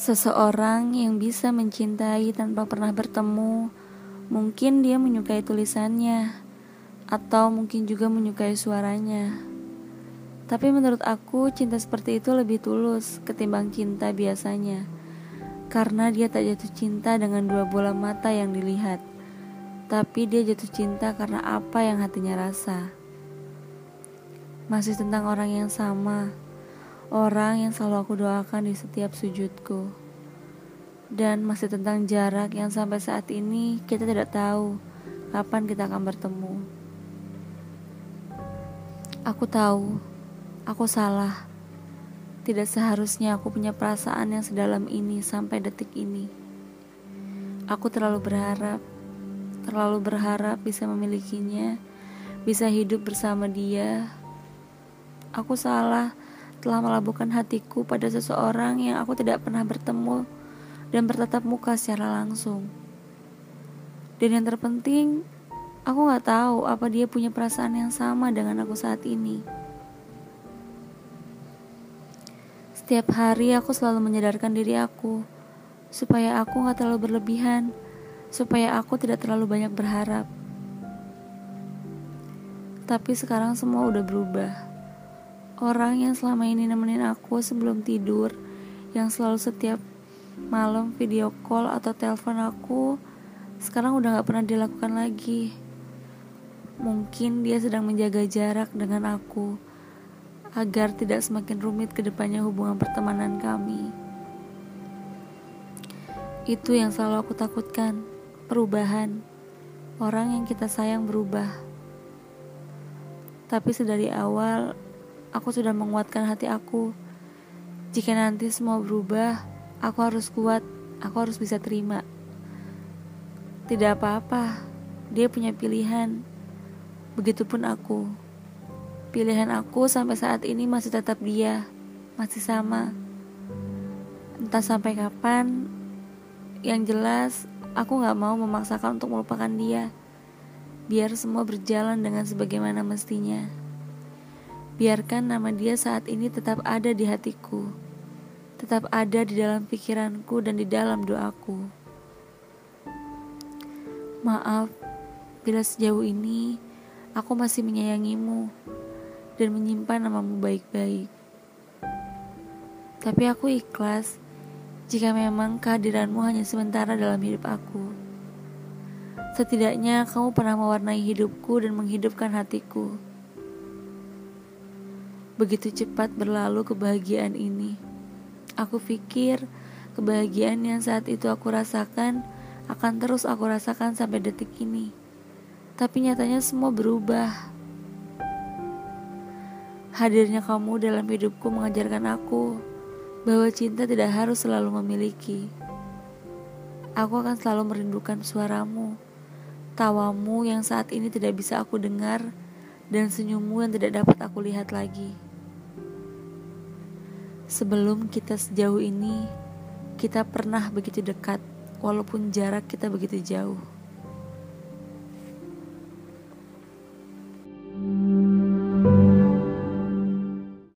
Seseorang yang bisa mencintai tanpa pernah bertemu, mungkin dia menyukai tulisannya, atau mungkin juga menyukai suaranya. Tapi menurut aku, cinta seperti itu lebih tulus ketimbang cinta biasanya, karena dia tak jatuh cinta dengan dua bola mata yang dilihat, tapi dia jatuh cinta karena apa yang hatinya rasa. Masih tentang orang yang sama orang yang selalu aku doakan di setiap sujudku. Dan masih tentang jarak yang sampai saat ini kita tidak tahu kapan kita akan bertemu. Aku tahu, aku salah. Tidak seharusnya aku punya perasaan yang sedalam ini sampai detik ini. Aku terlalu berharap, terlalu berharap bisa memilikinya, bisa hidup bersama dia. Aku salah telah melabuhkan hatiku pada seseorang yang aku tidak pernah bertemu dan bertatap muka secara langsung. Dan yang terpenting, aku gak tahu apa dia punya perasaan yang sama dengan aku saat ini. Setiap hari aku selalu menyadarkan diri aku supaya aku gak terlalu berlebihan, supaya aku tidak terlalu banyak berharap. Tapi sekarang semua udah berubah. Orang yang selama ini nemenin aku sebelum tidur, yang selalu setiap malam video call atau telepon aku, sekarang udah gak pernah dilakukan lagi. Mungkin dia sedang menjaga jarak dengan aku, agar tidak semakin rumit ke depannya hubungan pertemanan kami. Itu yang selalu aku takutkan, perubahan. Orang yang kita sayang berubah. Tapi sedari awal, aku sudah menguatkan hati aku. Jika nanti semua berubah, aku harus kuat, aku harus bisa terima. Tidak apa-apa, dia punya pilihan. Begitupun aku. Pilihan aku sampai saat ini masih tetap dia, masih sama. Entah sampai kapan, yang jelas aku gak mau memaksakan untuk melupakan dia. Biar semua berjalan dengan sebagaimana mestinya. Biarkan nama dia saat ini tetap ada di hatiku, tetap ada di dalam pikiranku dan di dalam doaku. Maaf bila sejauh ini aku masih menyayangimu dan menyimpan namamu baik-baik. Tapi aku ikhlas jika memang kehadiranmu hanya sementara dalam hidup aku. Setidaknya kamu pernah mewarnai hidupku dan menghidupkan hatiku. Begitu cepat berlalu kebahagiaan ini. Aku pikir kebahagiaan yang saat itu aku rasakan akan terus aku rasakan sampai detik ini. Tapi nyatanya semua berubah. Hadirnya kamu dalam hidupku mengajarkan aku bahwa cinta tidak harus selalu memiliki. Aku akan selalu merindukan suaramu, tawamu yang saat ini tidak bisa aku dengar, dan senyummu yang tidak dapat aku lihat lagi. Sebelum kita sejauh ini, kita pernah begitu dekat, walaupun jarak kita begitu jauh.